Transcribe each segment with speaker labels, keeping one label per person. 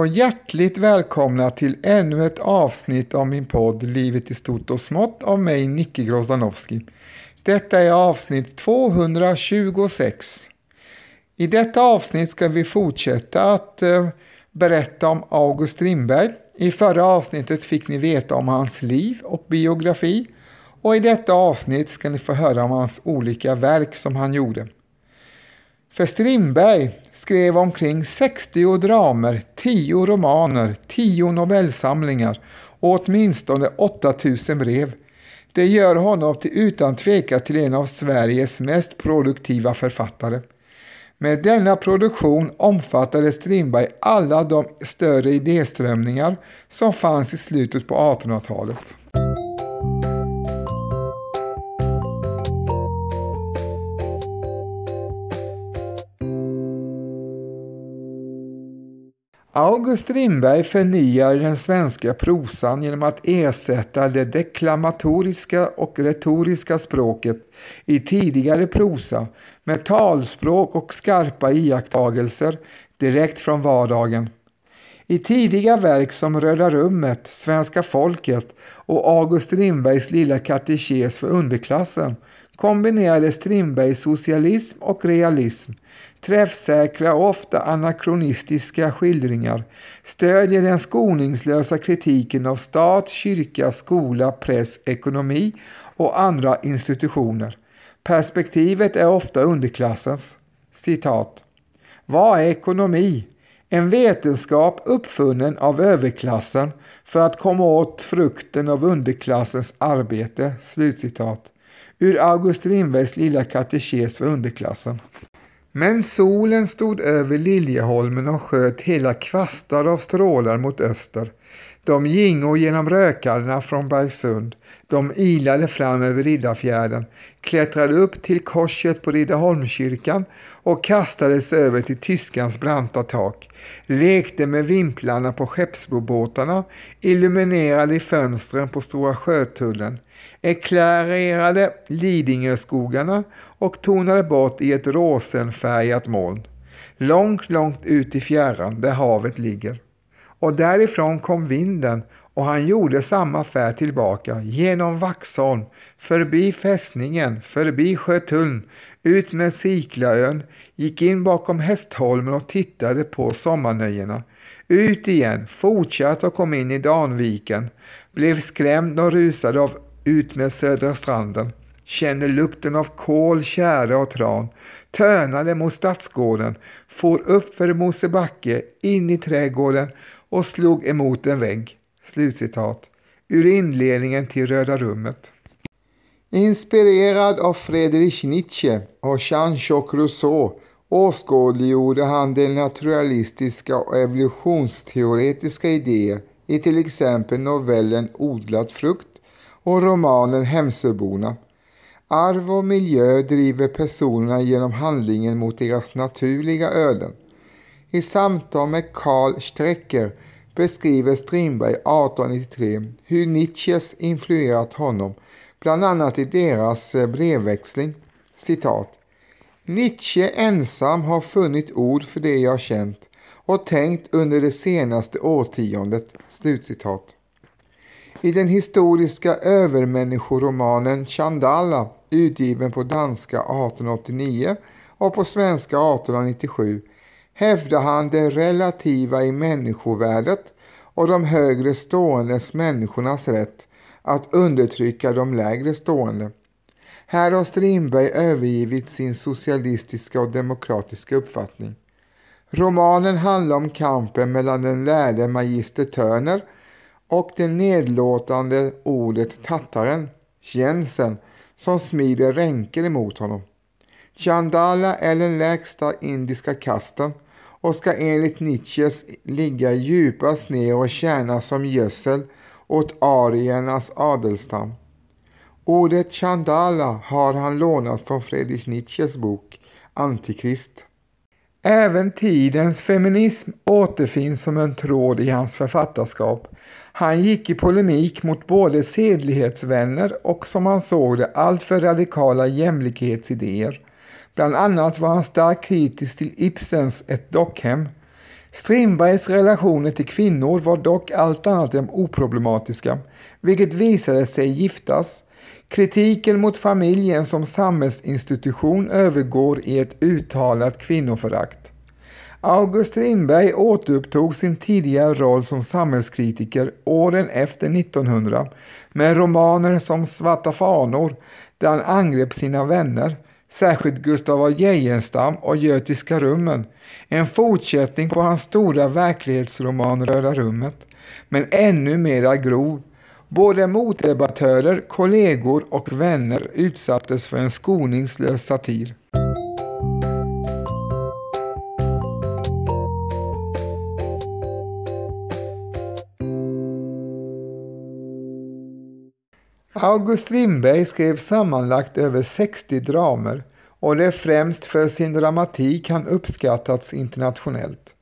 Speaker 1: Och hjärtligt välkomna till ännu ett avsnitt av min podd Livet i stort och smått av mig Nicke Grozdanowski. Detta är avsnitt 226. I detta avsnitt ska vi fortsätta att eh, berätta om August Strindberg. I förra avsnittet fick ni veta om hans liv och biografi och i detta avsnitt ska ni få höra om hans olika verk som han gjorde. För Strindberg skrev omkring 60 dramer, 10 romaner, 10 novellsamlingar och åtminstone 8000 brev. Det gör honom till utan tvekan till en av Sveriges mest produktiva författare. Med denna produktion omfattade Strindberg alla de större idéströmningar som fanns i slutet på 1800-talet. August Strindberg förnyar den svenska prosan genom att ersätta det deklamatoriska och retoriska språket i tidigare prosa med talspråk och skarpa iakttagelser direkt från vardagen. I tidiga verk som Röda rummet, Svenska folket och August Strindbergs lilla katekes för underklassen kombinerade Strindberg socialism och realism träffsäkra och ofta anakronistiska skildringar stödjer den skoningslösa kritiken av stat, kyrka, skola, press, ekonomi och andra institutioner. Perspektivet är ofta underklassens. Citat. Vad är ekonomi? En vetenskap uppfunnen av överklassen för att komma åt frukten av underklassens arbete. Slutcitat. Ur August Strindbergs lilla katekes för underklassen. Men solen stod över Liljeholmen och sköt hela kvastar av strålar mot öster. De gingo genom rökarna från Bergsund. De ilade fram över Riddarfjärden, klättrade upp till korset på Riddarholmskyrkan och kastades över till tyskans branta tak, lekte med vimplarna på skeppsbåtarna, illuminerade i fönstren på Stora Sjötullen, eklarerade Lidingöskogarna och tonade bort i ett rosenfärgat moln. Långt, långt ut i fjärran där havet ligger. Och därifrån kom vinden och han gjorde samma färd tillbaka genom Vaxholm, förbi fästningen, förbi Sjötunn, ut med Siklaön, gick in bakom Hästholmen och tittade på sommarnöjena. Ut igen, fortsatte och kom in i Danviken, blev skrämd och rusade av ut med Södra stranden, känner lukten av kol, kära och tran, tönade mot Stadsgården, for upp för Mosebacke, in i trädgården och slog emot en vägg. Slutcitat. Ur inledningen till Röda rummet. Inspirerad av Friedrich Nietzsche och Jean-Jacques Rousseau åskådliggjorde han de naturalistiska och evolutionsteoretiska idéer i till exempel novellen Odlad frukt och romanen Hemsöborna. Arv och miljö driver personerna genom handlingen mot deras naturliga öden. I samtal med Karl Strecker beskriver Strindberg 1893 hur Nietzsches influerat honom, bland annat i deras eh, brevväxling. Citat. Nietzsche ensam har funnit ord för det jag känt och tänkt under det senaste årtiondet. Slutcitat. I den historiska övermänniskoromanen Chandala utgiven på danska 1889 och på svenska 1897 hävdar han det relativa i människovärdet och de högre ståendes människornas rätt att undertrycka de lägre stående. Här har Strindberg övergivit sin socialistiska och demokratiska uppfattning. Romanen handlar om kampen mellan den lärde magister Törner och det nedlåtande ordet tattaren, Jensen, som smider ränker emot honom. Chandala är den lägsta indiska kasten och ska enligt Nietzsches ligga djupast ner och tjäna som gödsel åt ariernas adelstam. Ordet Chandala har han lånat från Friedrich Nietzsches bok Antikrist. Även tidens feminism återfinns som en tråd i hans författarskap. Han gick i polemik mot både sedlighetsvänner och som han såg det alltför radikala jämlikhetsidéer. Bland annat var han starkt kritisk till Ibsens Ett dockhem. Strindbergs relationer till kvinnor var dock allt annat än oproblematiska, vilket visade sig giftas. Kritiken mot familjen som samhällsinstitution övergår i ett uttalat kvinnoförakt. August Strindberg återupptog sin tidigare roll som samhällskritiker åren efter 1900 med romaner som Svarta fanor där han angrep sina vänner, särskilt Gustav af Geijerstam och Götiska rummen, en fortsättning på hans stora verklighetsroman Röda rummet, men ännu mera grov. Både motdebattörer, kollegor och vänner utsattes för en skoningslös satir. August Strindberg skrev sammanlagt över 60 dramer och det är främst för sin dramatik han uppskattats internationellt.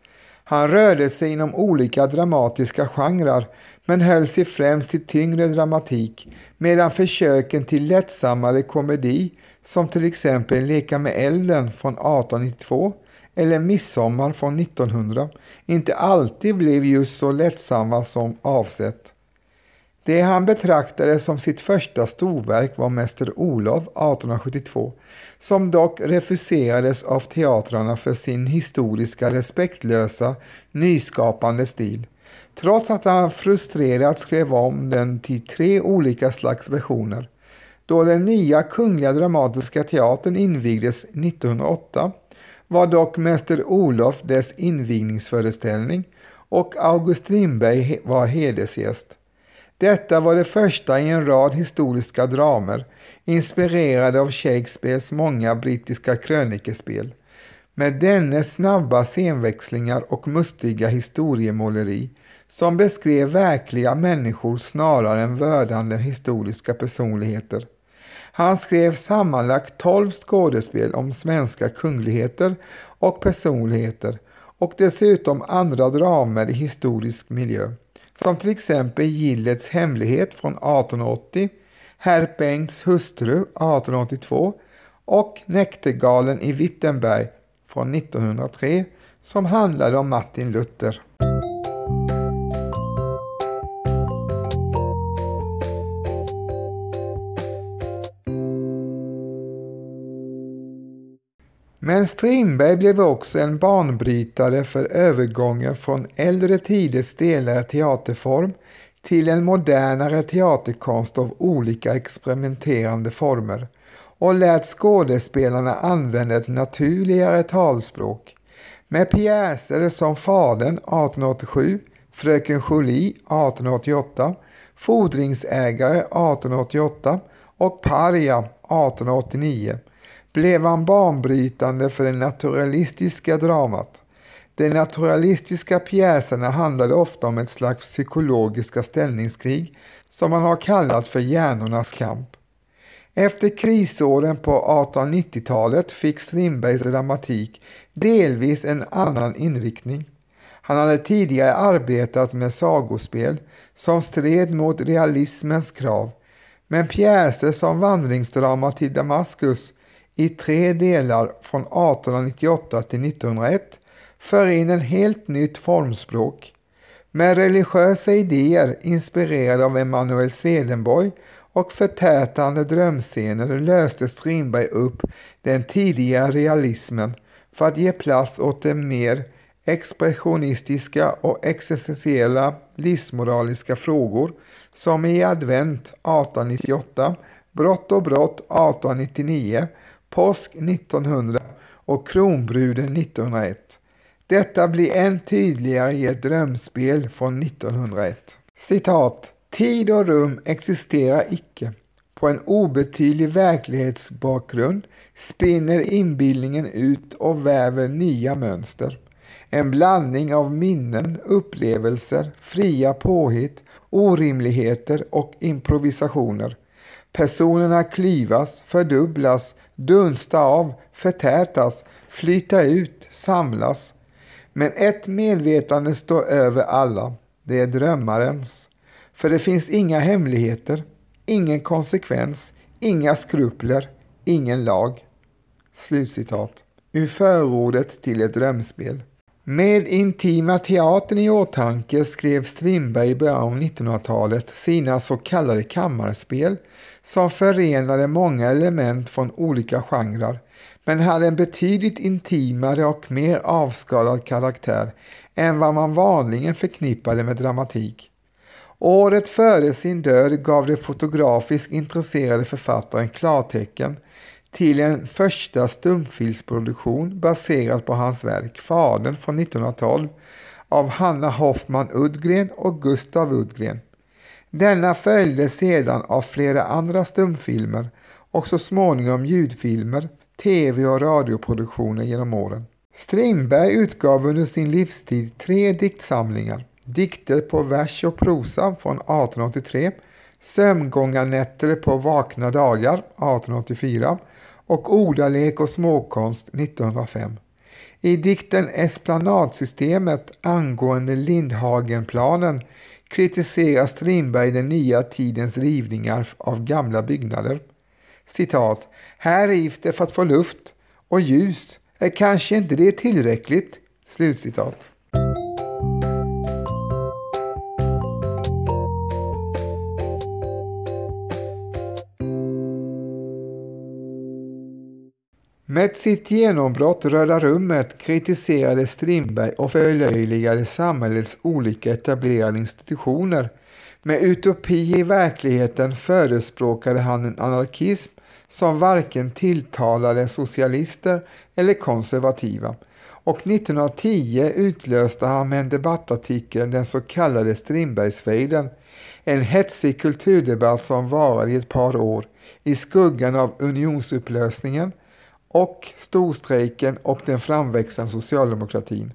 Speaker 1: Han rörde sig inom olika dramatiska genrer men höll sig främst till tyngre dramatik medan försöken till lättsammare komedi som till exempel Leka med elden från 1892 eller Midsommar från 1900 inte alltid blev just så lättsamma som avsett. Det han betraktade som sitt första storverk var Mäster Olof 1872, som dock refuserades av teatrarna för sin historiska respektlösa, nyskapande stil. Trots att han frustrerat skrev om den till tre olika slags versioner. Då den nya Kungliga Dramatiska Teatern invigdes 1908 var dock Mäster Olof dess invigningsföreställning och August Strindberg var hedersgäst. Detta var det första i en rad historiska dramer inspirerade av Shakespeares många brittiska krönikespel. Med dennes snabba scenväxlingar och mustiga historiemåleri som beskrev verkliga människor snarare än vördande historiska personligheter. Han skrev sammanlagt tolv skådespel om svenska kungligheter och personligheter och dessutom andra dramer i historisk miljö som till exempel Gillets hemlighet från 1880, Herr Bengts hustru 1882 och Näktergalen i Wittenberg från 1903 som handlade om Martin Luther. Men Strindberg blev också en banbrytare för övergången från äldre tiders stelare teaterform till en modernare teaterkonst av olika experimenterande former och lät skådespelarna använda ett naturligare talspråk. Med pjäser som Fadern 1887, Fröken Julie 1888, Fordringsägare 1888 och Paria 1889 blev han banbrytande för det naturalistiska dramat. De naturalistiska pjäserna handlade ofta om ett slags psykologiska ställningskrig som man har kallat för hjärnornas kamp. Efter krisåren på 1890-talet fick Strindbergs dramatik delvis en annan inriktning. Han hade tidigare arbetat med sagospel som stred mot realismens krav, men pjäser som Vandringsdrama till Damaskus i tre delar från 1898 till 1901 för in en helt nytt formspråk. Med religiösa idéer inspirerade av Emanuel Swedenborg och förtätande drömscener löste Strindberg upp den tidiga realismen för att ge plats åt de mer expressionistiska och existentiella livsmoraliska frågor som i Advent 1898, Brott och brott 1899 påsk 1900 och kronbruden 1901. Detta blir än tydligare i ett drömspel från 1901. Citat. Tid och rum existerar icke. På en obetydlig verklighetsbakgrund spinner inbildningen ut och väver nya mönster. En blandning av minnen, upplevelser, fria påhitt, orimligheter och improvisationer. Personerna klyvas, fördubblas, dunsta av, förtätas, flyta ut, samlas. Men ett medvetande står över alla. Det är drömmarens. För det finns inga hemligheter, ingen konsekvens, inga skrupler, ingen lag. Slutcitat. Ur förordet till ett drömspel. Med intima teatern i åtanke skrev Strindberg i början av 1900-talet sina så kallade kammarspel som förenade många element från olika genrer men hade en betydligt intimare och mer avskalad karaktär än vad man vanligen förknippade med dramatik. Året före sin död gav den fotografiskt intresserade författaren klartecken till en första stumfilmsproduktion baserad på hans verk Fadern från 1912 av Hanna Hoffman Uddgren och Gustav Uddgren. Denna följdes sedan av flera andra stumfilmer och så småningom ljudfilmer, tv och radioproduktioner genom åren. Strindberg utgav under sin livstid tre diktsamlingar. Dikter på vers och prosa från 1883, Sömngångarnätter på vakna dagar 1884 och Ordalek och småkonst 1905. I dikten Esplanadsystemet angående Lindhagenplanen kritiserar Strindberg den nya tidens rivningar av gamla byggnader. Citat. Här rivs det för att få luft och ljus. Är kanske inte det tillräckligt? Slutcitat. Med sitt genombrott Röda rummet kritiserade Strindberg och förlöjligade samhällets olika etablerade institutioner. Med utopi i verkligheten förespråkade han en anarkism som varken tilltalade socialister eller konservativa och 1910 utlöste han med en debattartikel den så kallade Strindbergsfejden, en hetsig kulturdebatt som varade i ett par år i skuggan av unionsupplösningen och storstrejken och den framväxande socialdemokratin.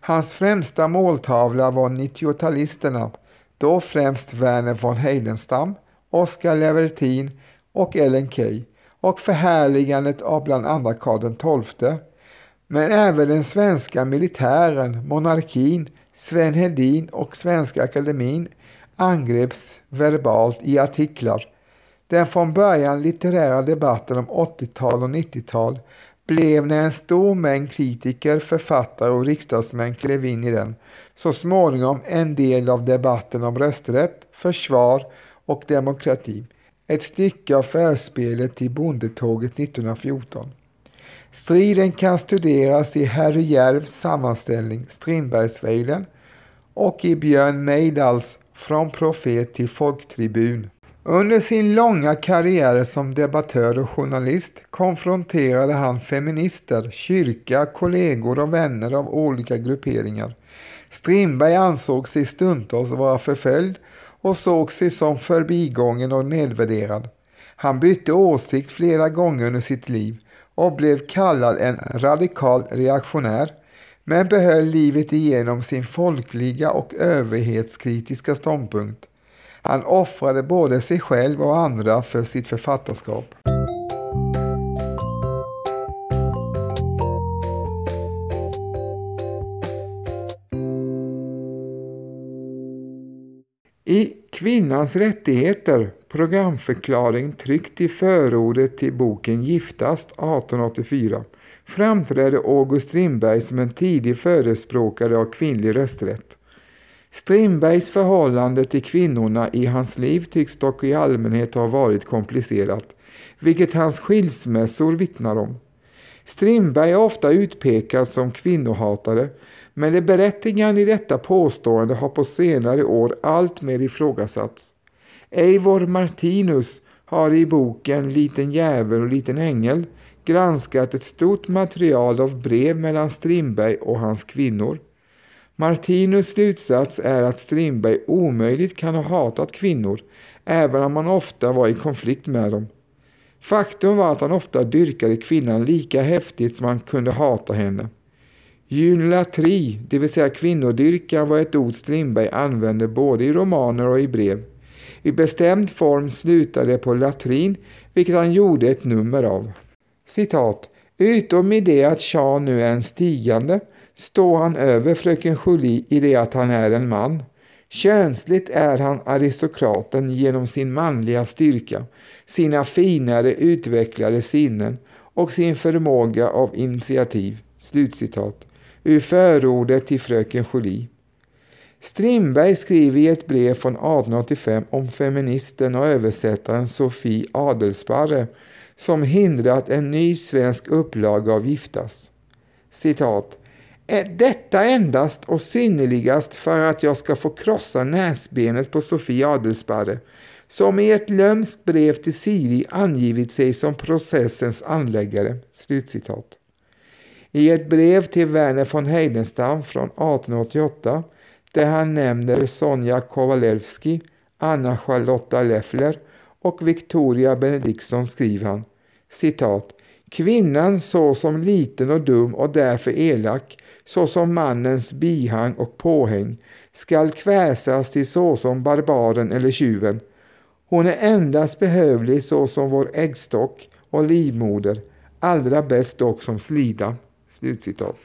Speaker 1: Hans främsta måltavla var 90-talisterna, då främst Verner von Heidenstam, Oscar Levertin och Ellen Key och förhärligandet av bland andra Karl XII. Men även den svenska militären, monarkin, Sven Hedin och Svenska Akademin angreps verbalt i artiklar den från början litterära debatten om 80-tal och 90-tal blev när en stor mängd kritiker, författare och riksdagsmän klev in i den så småningom en del av debatten om rösträtt, försvar och demokrati. Ett stycke av förspelet till bondetåget 1914. Striden kan studeras i Harry Järvs sammanställning Strindbergsfejden och i Björn Meidals Från profet till folktribun. Under sin långa karriär som debattör och journalist konfronterade han feminister, kyrka, kollegor och vänner av olika grupperingar. Strindberg ansåg sig stundtals vara förföljd och såg sig som förbigången och nedvärderad. Han bytte åsikt flera gånger under sitt liv och blev kallad en radikal reaktionär men behöll livet igenom sin folkliga och överhetskritiska ståndpunkt. Han offrade både sig själv och andra för sitt författarskap. I Kvinnans rättigheter, programförklaring tryckt i förordet till boken Giftast 1884, framträdde August Strindberg som en tidig förespråkare av kvinnlig rösträtt. Strindbergs förhållande till kvinnorna i hans liv tycks dock i allmänhet ha varit komplicerat, vilket hans skilsmässor vittnar om. Strindberg är ofta utpekad som kvinnohatare, men det berättigande i detta påstående har på senare år alltmer ifrågasatts. Eivor Martinus har i boken Liten djävul och liten ängel granskat ett stort material av brev mellan Strindberg och hans kvinnor. Martinus slutsats är att Strindberg omöjligt kan ha hatat kvinnor, även om han ofta var i konflikt med dem. Faktum var att han ofta dyrkade kvinnan lika häftigt som han kunde hata henne. Gynolatri, det vill säga kvinnodyrkan, var ett ord Strindberg använde både i romaner och i brev. I bestämd form slutade det på latrin, vilket han gjorde ett nummer av. Citat. Utom i det att Shah nu är en stigande står han över fröken Julie i det att han är en man. Könsligt är han aristokraten genom sin manliga styrka, sina finare utvecklade sinnen och sin förmåga av initiativ." Slutcitat. ur förordet till Fröken Julie. Strindberg skriver i ett brev från 1885 om feministen och översättaren Sofie Adelsparre som hindrat en ny svensk upplaga av Giftas. Citat. Detta endast och synnerligast för att jag ska få krossa näsbenet på Sofie Adelsparre som i ett lömskt brev till Siri angivit sig som processens anläggare. Slutcitat. I ett brev till Verner von Heidenstam från 1888 där han nämner Sonja Kowalewski, Anna Charlotta Leffler och Victoria Benediktsson skriver han citat Kvinnan såsom liten och dum och därför elak, såsom mannens bihang och påhäng, skall kväsas till såsom barbaren eller tjuven. Hon är endast behövlig såsom vår äggstock och livmoder, allra bäst dock som slida. Slutcitat.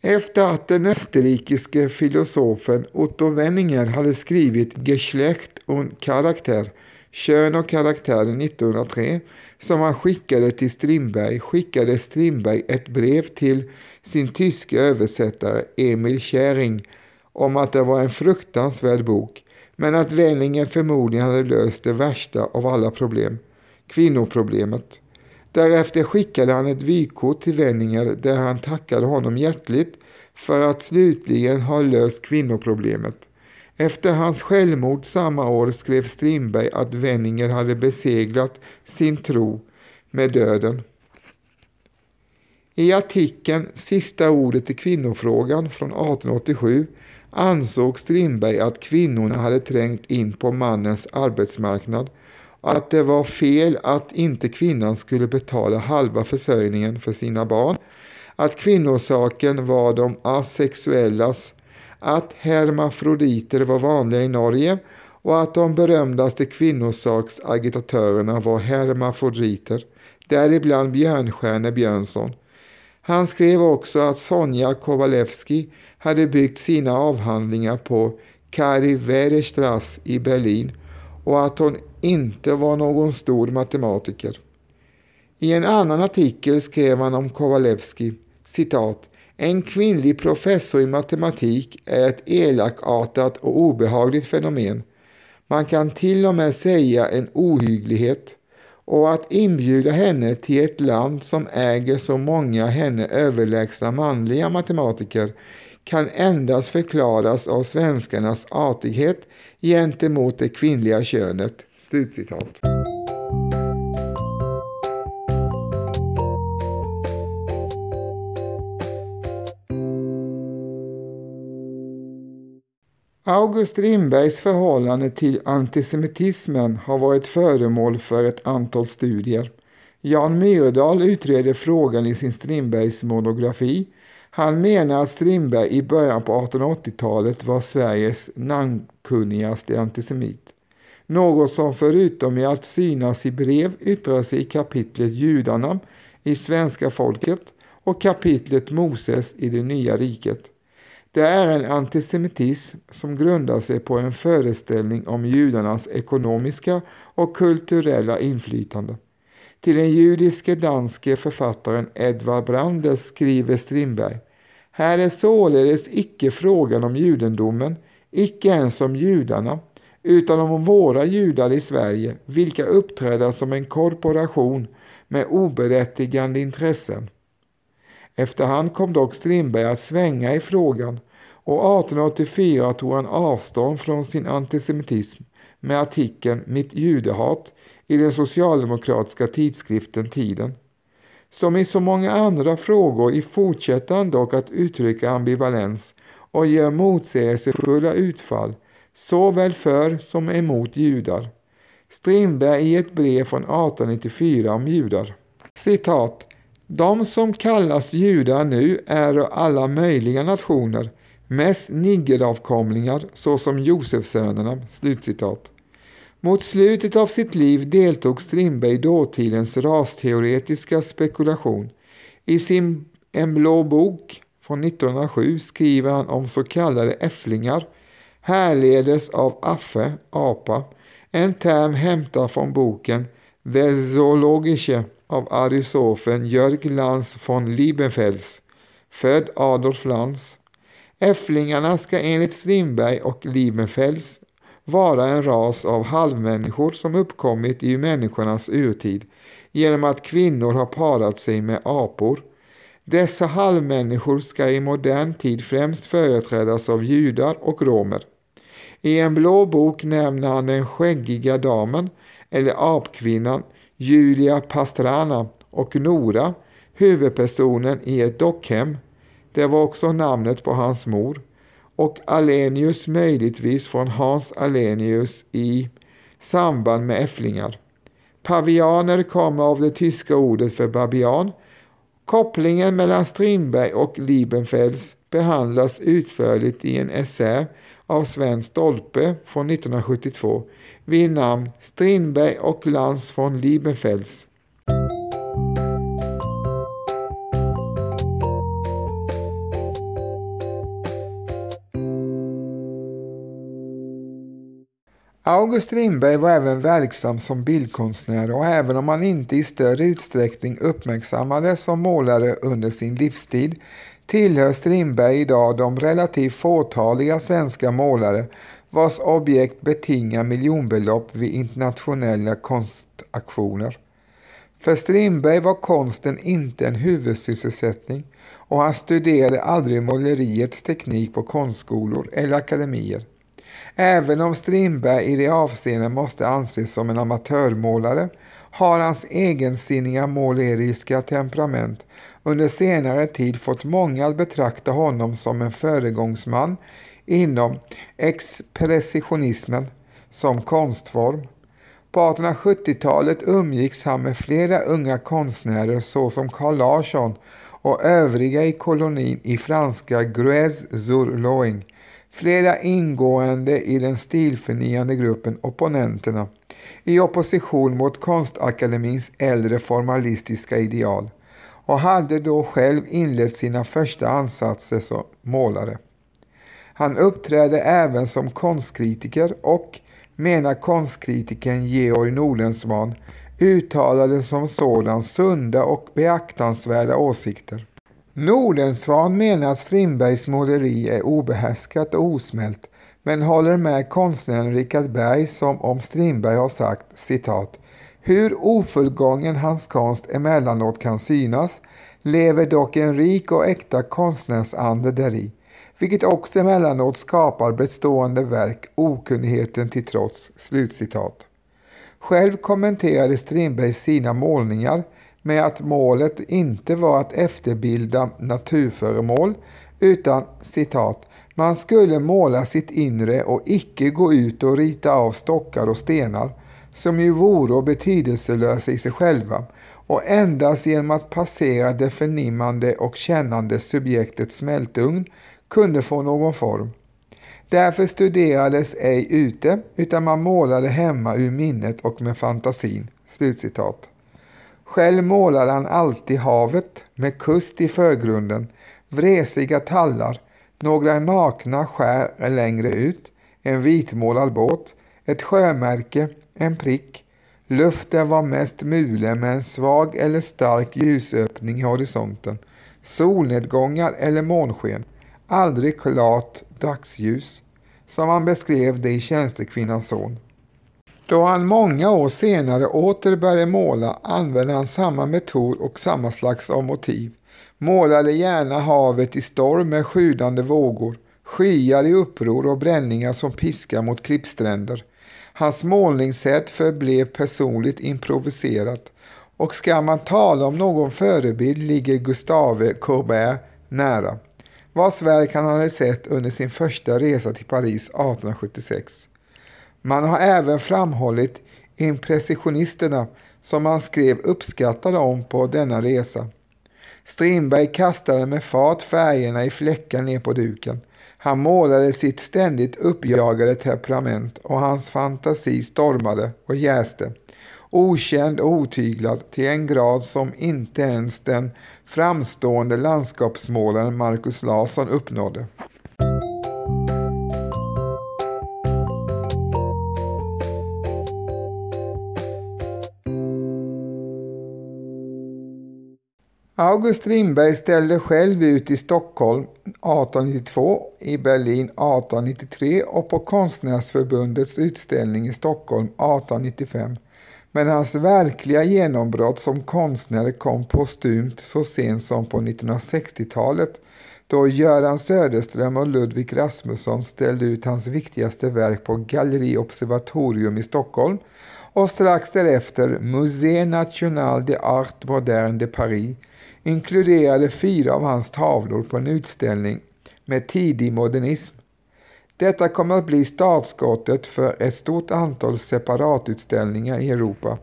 Speaker 1: Efter att den österrikiske filosofen Otto Wenninger hade skrivit Geschlecht und Charakter, Kön och karaktär 1903, som han skickade till Strindberg, skickade Strindberg ett brev till sin tyske översättare Emil Käring om att det var en fruktansvärd bok, men att Wenninger förmodligen hade löst det värsta av alla problem, kvinnoproblemet. Därefter skickade han ett vykort till Wenninger där han tackade honom hjärtligt för att slutligen ha löst kvinnoproblemet. Efter hans självmord samma år skrev Strindberg att Wenninger hade beseglat sin tro med döden. I artikeln Sista ordet i kvinnofrågan från 1887 ansåg Strindberg att kvinnorna hade trängt in på mannens arbetsmarknad att det var fel att inte kvinnan skulle betala halva försörjningen för sina barn, att kvinnosaken var de asexuellas, att hermafroditer var vanliga i Norge och att de berömdaste kvinnosaksagitatörerna var hermafroditer, däribland Björnstjerne Björnsson. Han skrev också att Sonja Kowalewski hade byggt sina avhandlingar på Kari Werestrass i Berlin och att hon inte var någon stor matematiker. I en annan artikel skrev han om Kowalewski, citat, en kvinnlig professor i matematik är ett elakartat och obehagligt fenomen. Man kan till och med säga en ohygglighet och att inbjuda henne till ett land som äger så många henne överlägsna manliga matematiker kan endast förklaras av svenskarnas artighet gentemot det kvinnliga könet. Slutcitat. August Strindbergs förhållande till antisemitismen har varit föremål för ett antal studier. Jan Myrdal utreder frågan i sin Strindbergs monografi. Han menar att Strindberg i början på 1880-talet var Sveriges namnkunnigaste antisemit. Något som förutom i att synas i brev yttrar sig i kapitlet Judarna i Svenska folket och kapitlet Moses i det nya riket. Det är en antisemitism som grundar sig på en föreställning om judarnas ekonomiska och kulturella inflytande. Till den judiske danske författaren Edvard Brandes skriver Strindberg Här är således icke frågan om judendomen, icke ens om judarna, utan om våra judar i Sverige, vilka uppträder som en korporation med oberättigande intressen. Efterhand kom dock Strindberg att svänga i frågan och 1884 tog han avstånd från sin antisemitism med artikeln Mitt judehat i den socialdemokratiska tidskriften Tiden. Som i så många andra frågor fortsätter han dock att uttrycka ambivalens och gör motsägelsefulla utfall såväl för som emot judar. Strindberg i ett brev från 1894 om judar. Citat. De som kallas judar nu är alla möjliga nationer, mest niggeravkomlingar såsom Josefsönerna. Slutcitat. Mot slutet av sitt liv deltog Strindberg i dåtidens rasteoretiska spekulation. I sin En blå bok från 1907 skriver han om så kallade äfflingar, härledes av affe, apa, en term hämtad från boken The Zoologische av arisofen Jörg Lans von Liebenfels född Adolf Lantz. Äfflingarna ska enligt Strindberg och Liebenfels vara en ras av halvmänniskor som uppkommit i människornas urtid genom att kvinnor har parat sig med apor. Dessa halvmänniskor ska i modern tid främst företrädas av judar och romer. I en blå bok nämner han den skäggiga damen, eller apkvinnan, Julia Pastrana och Nora, huvudpersonen i ett dockhem. Det var också namnet på hans mor. Och Alenius möjligtvis från Hans Alenius i samband med äfflingar. Pavianer kommer av det tyska ordet för babian. Kopplingen mellan Strindberg och Liebenfels behandlas utförligt i en essä av Sven Stolpe från 1972 vid namn Strindberg och Lans von Liebenfels. August Strindberg var även verksam som bildkonstnär och även om han inte i större utsträckning uppmärksammades som målare under sin livstid tillhör Strindberg idag de relativt fåtaliga svenska målare vars objekt betingar miljonbelopp vid internationella konstaktioner. För Strindberg var konsten inte en huvudsysselsättning och han studerade aldrig måleriets teknik på konstskolor eller akademier. Även om Strindberg i det avseendet måste anses som en amatörmålare har hans egensinniga måleriska temperament under senare tid fått många att betrakta honom som en föregångsman inom expressionismen som konstform. På 1870-talet umgicks han med flera unga konstnärer såsom Carl Larsson och övriga i kolonin i franska Gruez sur Loing flera ingående i den stilförnyande gruppen Opponenterna i opposition mot Konstakademins äldre formalistiska ideal och hade då själv inlett sina första ansatser som målare. Han uppträdde även som konstkritiker och, menar konstkritikern Georg Nordensvan, uttalade som sådan sunda och beaktansvärda åsikter. Nordensvan menar att Strindbergs måleri är obehärskat och osmält men håller med konstnären Richard Berg som om Strindberg har sagt citat hur ofullgången hans konst emellanåt kan synas lever dock en rik och äkta konstnärsande däri, vilket också emellanåt skapar bestående verk, okunnigheten till trots." Slutcitat. Själv kommenterade Strindberg sina målningar med att målet inte var att efterbilda naturföremål utan citat man skulle måla sitt inre och icke gå ut och rita av stockar och stenar som ju vore betydelselösa i sig själva och endast genom att passera det förnimmande och kännande subjektets smältugn kunde få någon form. Därför studerades ej ute utan man målade hemma ur minnet och med fantasin." Slutcitat. Själv målade han alltid havet med kust i förgrunden, vresiga tallar, några nakna skär längre ut, en vitmålad båt, ett sjömärke, en prick. Luften var mest mulen med en svag eller stark ljusöppning i horisonten. Solnedgångar eller månsken. Aldrig klart dagsljus. Som han beskrev det i Tjänstekvinnans son. Då han många år senare åter började måla använde han samma metod och samma slags av motiv. Målade gärna havet i storm med sjudande vågor, skyar i uppror och bränningar som piskar mot klippstränder. Hans målningssätt förblev personligt improviserat och ska man tala om någon förebild ligger Gustave Courbet nära, vars verk han hade sett under sin första resa till Paris 1876. Man har även framhållit impressionisterna som man skrev uppskattade om på denna resa. Strindberg kastade med fart färgerna i fläckar ner på duken. Han målade sitt ständigt uppjagade temperament och hans fantasi stormade och jäste. Okänd och otyglad till en grad som inte ens den framstående landskapsmålaren Markus Larsson uppnådde. August Strindberg ställde själv ut i Stockholm 1892, i Berlin 1893 och på Konstnärsförbundets utställning i Stockholm 1895. Men hans verkliga genombrott som konstnär kom postumt så sent som på 1960-talet då Göran Söderström och Ludvig Rasmusson ställde ut hans viktigaste verk på Galleri Observatorium i Stockholm och strax därefter Musée National des Arts Moderne de Paris inkluderade fyra av hans tavlor på en utställning med tidig modernism. Detta kommer att bli startskottet för ett stort antal separatutställningar i Europa.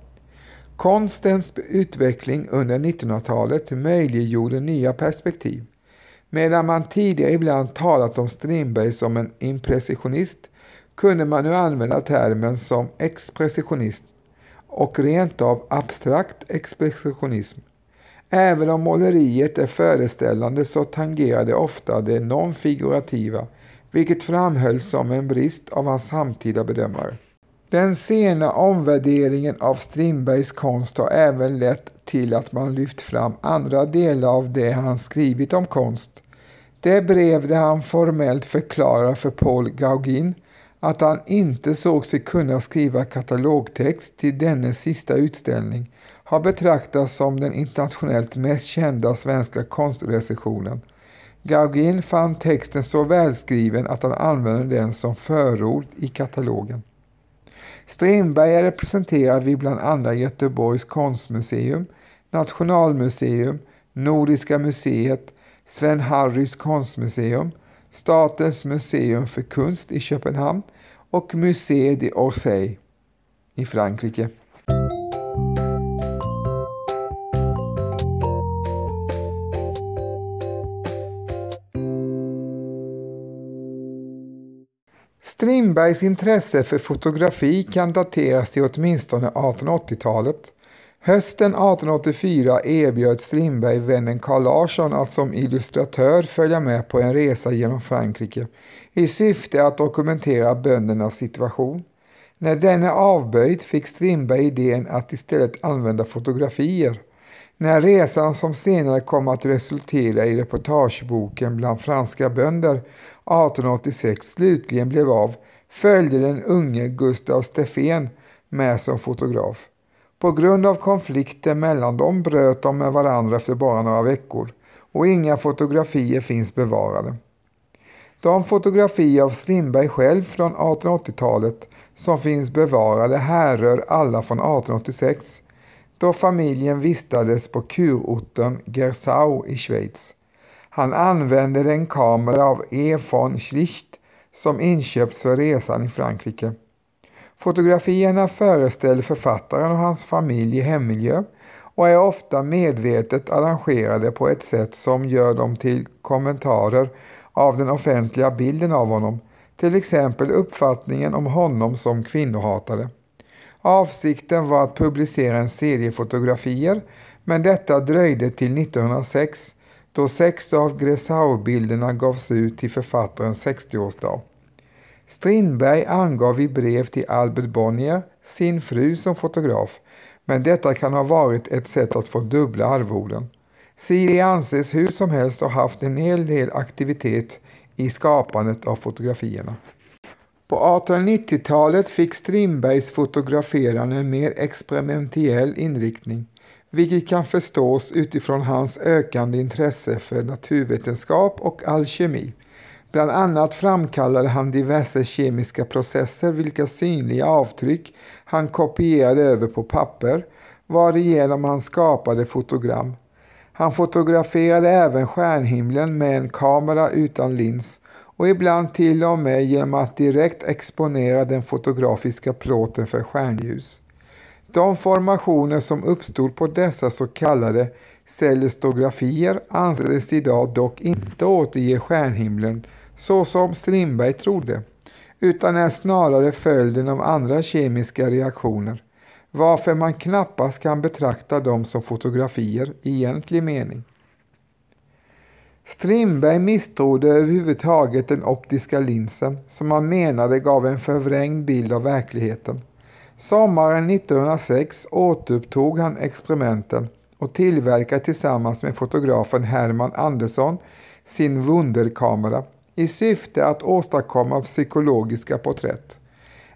Speaker 1: Konstens utveckling under 1900-talet möjliggjorde nya perspektiv. Medan man tidigare ibland talat om Strindberg som en impressionist kunde man nu använda termen som expressionism och rent av abstrakt expressionism. Även om måleriet är föreställande så tangerar det ofta det nonfigurativa, vilket framhölls som en brist av hans samtida bedömare. Den sena omvärderingen av Strindbergs konst har även lett till att man lyft fram andra delar av det han skrivit om konst. Det brev där han formellt förklarar för Paul Gauguin att han inte såg sig kunna skriva katalogtext till dennes sista utställning har betraktats som den internationellt mest kända svenska konstrecensionen. Gauguin fann texten så välskriven att han använde den som förord i katalogen. Strindberg är representerad vid bland andra Göteborgs konstmuseum, Nationalmuseum, Nordiska museet, Sven Harrys konstmuseum, Statens museum för konst i Köpenhamn och Musée d'Orsay i Frankrike. Strindbergs intresse för fotografi kan dateras till åtminstone 1880-talet. Hösten 1884 erbjöd Strindberg vännen Carl Larsson att som illustratör följa med på en resa genom Frankrike i syfte att dokumentera böndernas situation. När denne avböjt fick Strindberg idén att istället använda fotografier. När resan som senare kom att resultera i reportageboken Bland franska bönder 1886 slutligen blev av följde den unge Gustav Steffen med som fotograf. På grund av konflikter mellan dem bröt de med varandra efter bara några veckor och inga fotografier finns bevarade. De fotografier av Strindberg själv från 1880-talet som finns bevarade härrör alla från 1886 då familjen vistades på kurorten Gersau i Schweiz. Han använde en kamera av E. von Schlicht som inköpts för resan i Frankrike. Fotografierna föreställer författaren och hans familj i hemmiljö och är ofta medvetet arrangerade på ett sätt som gör dem till kommentarer av den offentliga bilden av honom, till exempel uppfattningen om honom som kvinnohatare. Avsikten var att publicera en serie fotografier men detta dröjde till 1906 då sex av Gressau-bilderna gavs ut till författarens 60-årsdag. Strindberg angav i brev till Albert Bonnier sin fru som fotograf, men detta kan ha varit ett sätt att få dubbla arvoden. Siri anses hur som helst ha haft en hel del aktivitet i skapandet av fotografierna. På 1890-talet fick Strindbergs fotograferande en mer experimentell inriktning, vilket kan förstås utifrån hans ökande intresse för naturvetenskap och alkemi. Bland annat framkallade han diverse kemiska processer vilka synliga avtryck han kopierade över på papper, varigenom han skapade fotogram. Han fotograferade även stjärnhimlen med en kamera utan lins och ibland till och med genom att direkt exponera den fotografiska plåten för stjärnljus. De formationer som uppstod på dessa så kallade cellistografier anses idag dock inte återge stjärnhimlen så som Strindberg trodde, utan är snarare följden av andra kemiska reaktioner, varför man knappast kan betrakta dem som fotografier i egentlig mening. Strindberg misstrodde överhuvudtaget den optiska linsen som han menade gav en förvrängd bild av verkligheten. Sommaren 1906 återupptog han experimenten och tillverkade tillsammans med fotografen Herman Andersson sin Wunderkamera i syfte att åstadkomma psykologiska porträtt.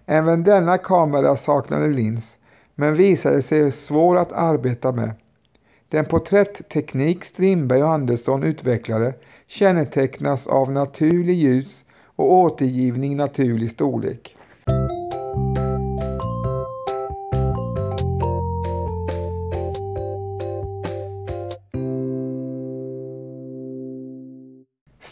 Speaker 1: Även denna kamera saknade lins men visade sig svår att arbeta med. Den porträttteknik Strindberg och Andersson utvecklade kännetecknas av naturlig ljus och återgivning naturlig storlek.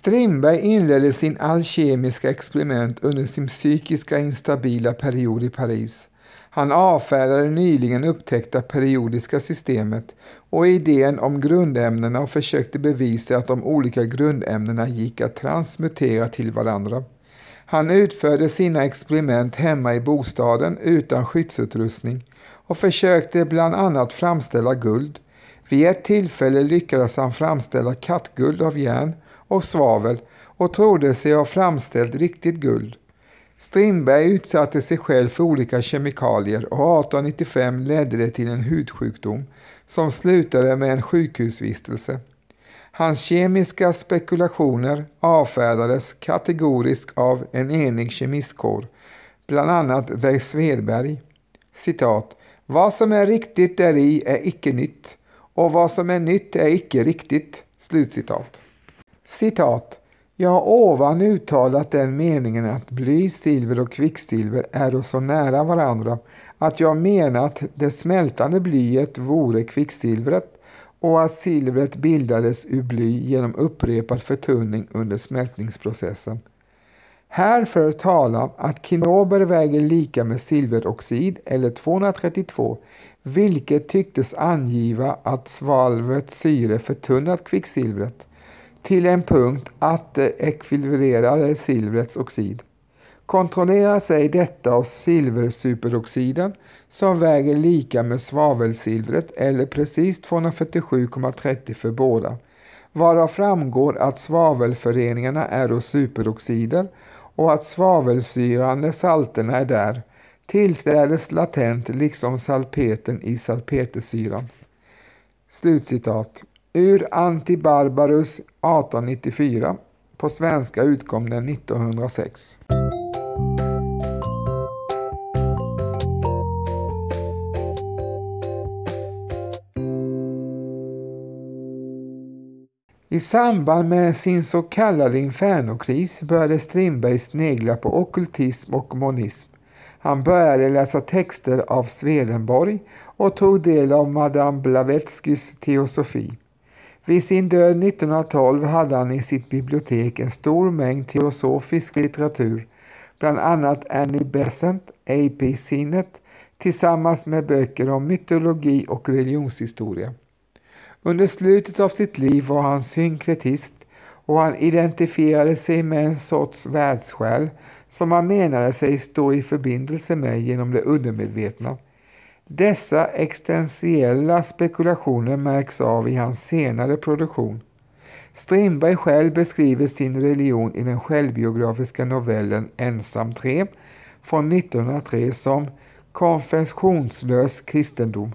Speaker 1: Strindberg inledde sin alkemiska experiment under sin psykiska instabila period i Paris. Han avfärdade nyligen upptäckta periodiska systemet och idén om grundämnena och försökte bevisa att de olika grundämnena gick att transmutera till varandra. Han utförde sina experiment hemma i bostaden utan skyddsutrustning och försökte bland annat framställa guld. Vid ett tillfälle lyckades han framställa kattguld av järn och svavel och trodde sig ha framställt riktigt guld. Strindberg utsatte sig själv för olika kemikalier och 1895 ledde det till en hudsjukdom som slutade med en sjukhusvistelse. Hans kemiska spekulationer avfärdades kategoriskt av en enig kemistkår, bland annat Ver Svedberg. Citat. Vad som är riktigt däri är icke nytt och vad som är nytt är icke riktigt. Slutcitat. Citat. Jag har ovan uttalat den meningen att bly, silver och kvicksilver är så nära varandra att jag menar att det smältande blyet vore kvicksilvret och att silvret bildades ur bly genom upprepad förtunning under smältningsprocessen. Härför tala att kinober väger lika med silveroxid eller 232 vilket tycktes angiva att svalvets syre förtunnat kvicksilvret till en punkt att det ekvilibrerar silvrets oxid. Kontrollera sig detta av silversuperoxiden som väger lika med svavelsilvret eller precis 247,30 för båda, varav framgår att svavelföreningarna är superoxider och att svavelsyrande salterna är där, tillstädes latent liksom salpeten i salpetersyran. Slutcitat. Ur Antibarbarus 1894. På svenska utkom den 1906. I samband med sin så kallade infernokris började Strindberg snegla på okultism och monism. Han började läsa texter av Swedenborg och tog del av Madame Blavetskys teosofi. Vid sin död 1912 hade han i sitt bibliotek en stor mängd teosofisk litteratur, bland annat Annie Besant, A.P. Sinnet, tillsammans med böcker om mytologi och religionshistoria. Under slutet av sitt liv var han synkretist och han identifierade sig med en sorts världssjäl som han menade sig stå i förbindelse med genom det undermedvetna. Dessa existentiella spekulationer märks av i hans senare produktion. Strindberg själv beskriver sin religion i den självbiografiska novellen Ensam 3 från 1903 som konfessionslös kristendom.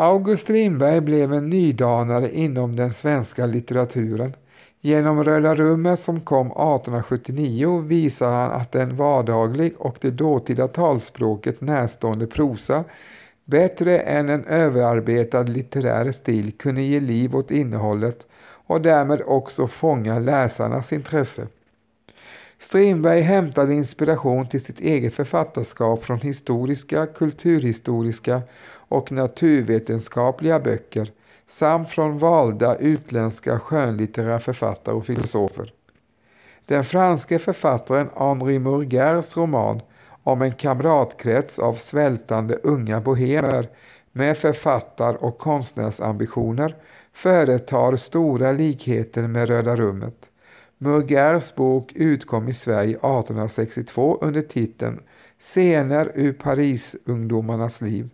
Speaker 1: August Strindberg blev en nydanare inom den svenska litteraturen. Genom Röda rummet som kom 1879 visar han att en vardaglig och det dåtida talspråket närstående prosa bättre än en överarbetad litterär stil kunde ge liv åt innehållet och därmed också fånga läsarnas intresse. Strindberg hämtade inspiration till sitt eget författarskap från historiska, kulturhistoriska och naturvetenskapliga böcker samt från valda utländska skönlitterära författare och filosofer. Den franske författaren Henri Murgers roman om en kamratkrets av svältande unga bohemer med författar och konstnärsambitioner företar stora likheter med Röda rummet. Murgers bok utkom i Sverige 1862 under titeln Scener ur Parisungdomarnas liv.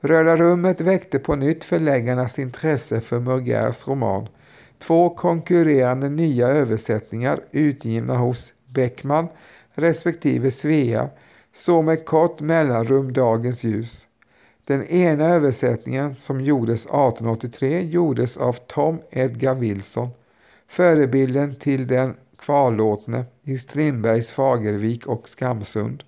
Speaker 1: Röda rummet väckte på nytt förläggarnas intresse för Murgers roman. två konkurrerande nya översättningar utgivna hos Beckman respektive Svea, så med kort mellanrum Dagens ljus. Den ena översättningen som gjordes 1883 gjordes av Tom Edgar Wilson, förebilden till den kvarlåtne i Strindbergs Fagervik och Skamsund.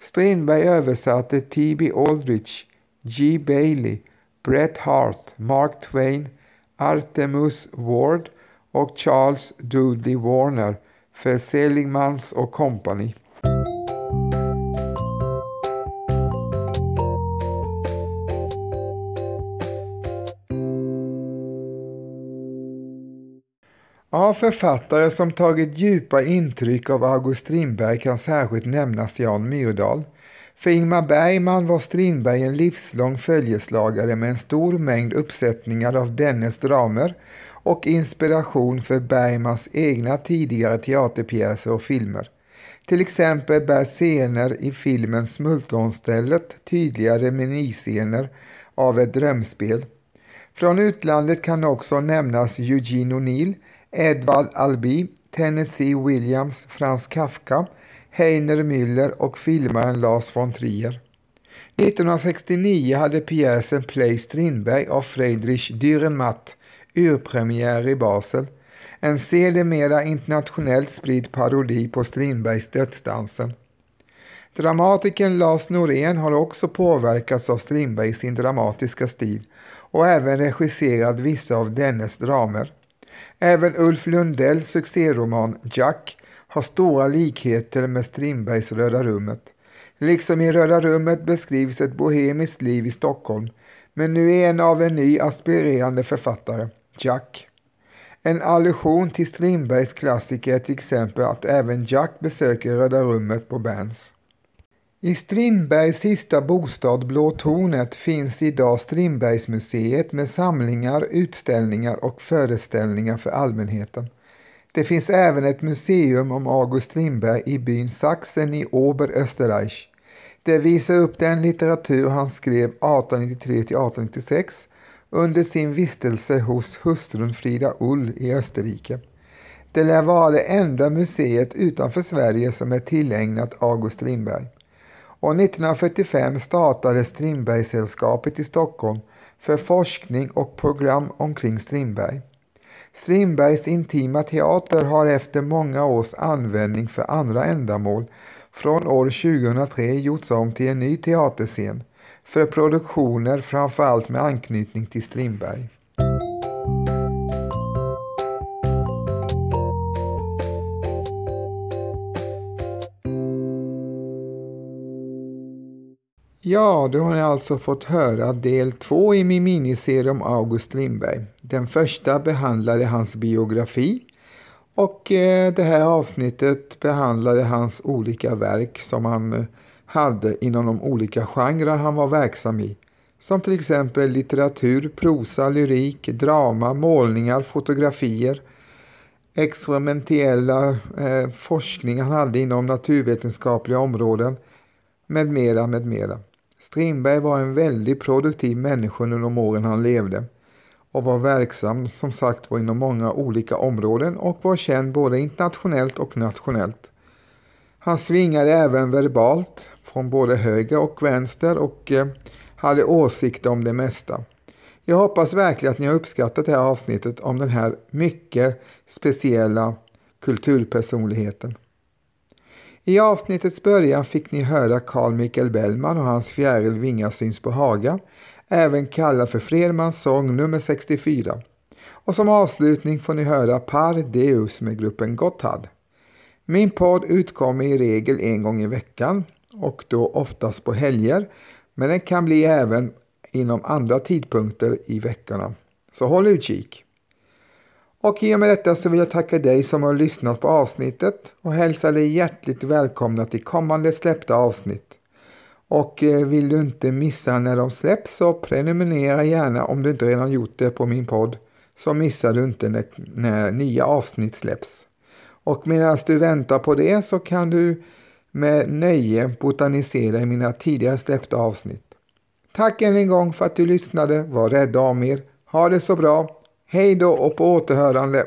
Speaker 1: Strindberg översatte T.B. Aldrich, G. Bailey, Bret Hart, Mark Twain, Artemus Ward och Charles Dudley Warner för Seligmans och Company. Av författare som tagit djupa intryck av August Strindberg kan särskilt nämnas Jan Myrdal. För Ingmar Bergman var Strindberg en livslång följeslagare med en stor mängd uppsättningar av dennes dramer och inspiration för Bergmans egna tidigare teaterpjäser och filmer. Till exempel bär scener i filmen Smultronstället tydliga reminiscener av ett drömspel. Från utlandet kan också nämnas Eugene O'Neill, Edvard Albee, Tennessee Williams, Franz Kafka, Heiner Müller och filmaren Lars von Trier. 1969 hade pjäsen Play Strindberg av Friedrich Dürrenmatt urpremiär i Basel. En sedermera internationellt spridd parodi på Strindbergs Dödsdansen. Dramatikern Lars Norén har också påverkats av Strindberg i sin dramatiska stil och även regisserat vissa av dennes dramer. Även Ulf Lundells succéroman Jack har stora likheter med Strindbergs Röda rummet. Liksom i Röda rummet beskrivs ett bohemiskt liv i Stockholm, men nu är en av en ny aspirerande författare, Jack. En allusion till Strindbergs klassiker är till exempel att även Jack besöker Röda rummet på Berns. I Strindbergs sista bostad Blå tornet finns idag Strindbergsmuseet med samlingar, utställningar och föreställningar för allmänheten. Det finns även ett museum om August Strindberg i byn Sachsen i Oberösterreich. Det visar upp den litteratur han skrev 1893-1896 under sin vistelse hos hustrun Frida Ull i Österrike. Det lär vara det enda museet utanför Sverige som är tillägnat August Strindberg. Och 1945 startade Strindbergssällskapet i Stockholm för forskning och program omkring Strindberg. Strindbergs intima teater har efter många års användning för andra ändamål från år 2003 gjorts om till en ny teaterscen för produktioner framförallt med anknytning till Strindberg. Ja, då har ni alltså fått höra del två i min miniserie om August Strindberg. Den första behandlade hans biografi och eh, det här avsnittet behandlade hans olika verk som han eh, hade inom de olika genrer han var verksam i. Som till exempel litteratur, prosa, lyrik, drama, målningar, fotografier, experimentella eh, forskning han hade inom naturvetenskapliga områden med mera, med mera. Strindberg var en väldigt produktiv människa under de åren han levde och var verksam som sagt var inom många olika områden och var känd både internationellt och nationellt. Han svingade även verbalt från både höger och vänster och eh, hade åsikter om det mesta. Jag hoppas verkligen att ni har uppskattat det här avsnittet om den här mycket speciella kulturpersonligheten. I avsnittets början fick ni höra Carl Michael Bellman och hans fjäril Vingar syns på Haga, även kallad för Fredmans sång nummer 64. Och som avslutning får ni höra Par Deus med gruppen Gotthard. Min podd utkommer i regel en gång i veckan och då oftast på helger, men den kan bli även inom andra tidpunkter i veckorna. Så håll utkik! Och i och med detta så vill jag tacka dig som har lyssnat på avsnittet och hälsa dig hjärtligt välkomna till kommande släppta avsnitt. Och eh, vill du inte missa när de släpps så prenumerera gärna om du inte redan gjort det på min podd så missar du inte när, när nya avsnitt släpps. Och medan du väntar på det så kan du med nöje botanisera i mina tidigare släppta avsnitt. Tack än en gång för att du lyssnade. Var rädda om er. Ha det så bra. Hej då och på återhörande.